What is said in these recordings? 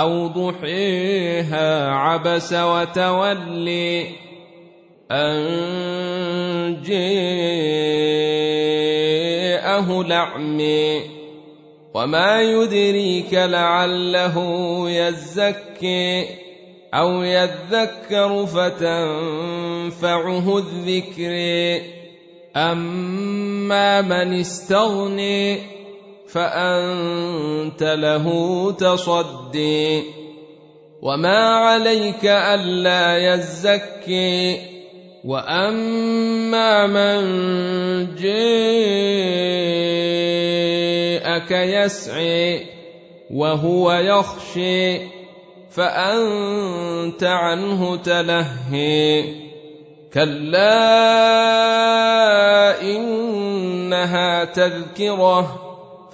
أو ضحيها عبس وتولي أن جاءه الأعمي وما يدريك لعله يزكي أو يذكر فتنفعه الذكر أما من استغني فأنت له تصدي. وما عليك ألا يزكي. وأما من جاءك يسعي وهو يخشي فأنت عنه تلهي. كلا إنها تذكرة.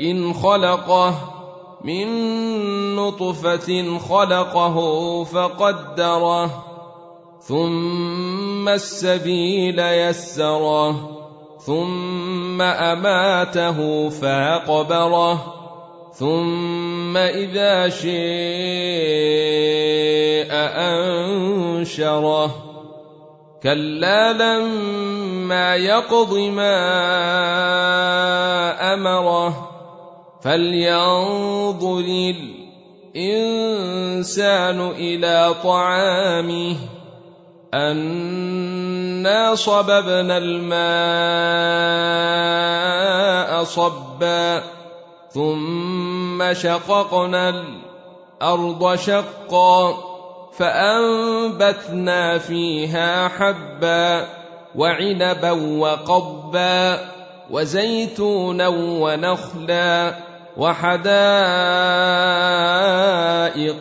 إن خلقه من نطفة خلقه فقدره ثم السبيل يسره ثم أماته فأقبره ثم إذا شيء أنشره. كلا لما يقض ما أمره فلينظر الانسان إلى طعامه انا صببنا الماء صبا ثم شققنا الأرض شقا فانبتنا فيها حبا وعنبا وقبا وزيتونا ونخلا وحدائق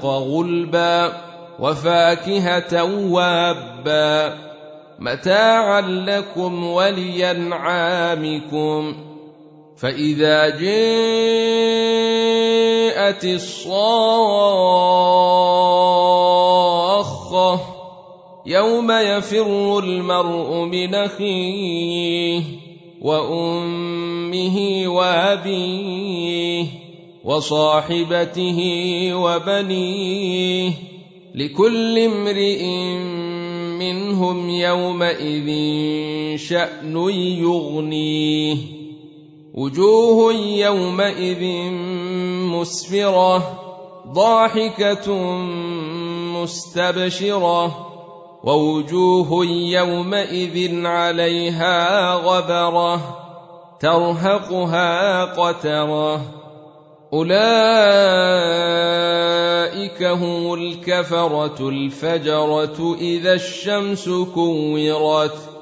غلبا وفاكهة وابا متاعا لكم ولينعامكم. فإذا جاءت الصاخة يوم يفر المرء من أخيه وأمه وأبيه وصاحبته وبنيه لكل امرئ منهم يومئذ شأن يغنيه وجوه يومئذ مسفرة ضاحكة مستبشرة ووجوه يومئذ عليها غبرة ترهقها قترة. أولئك هم الكفرة الفجرة إذا الشمس كورت.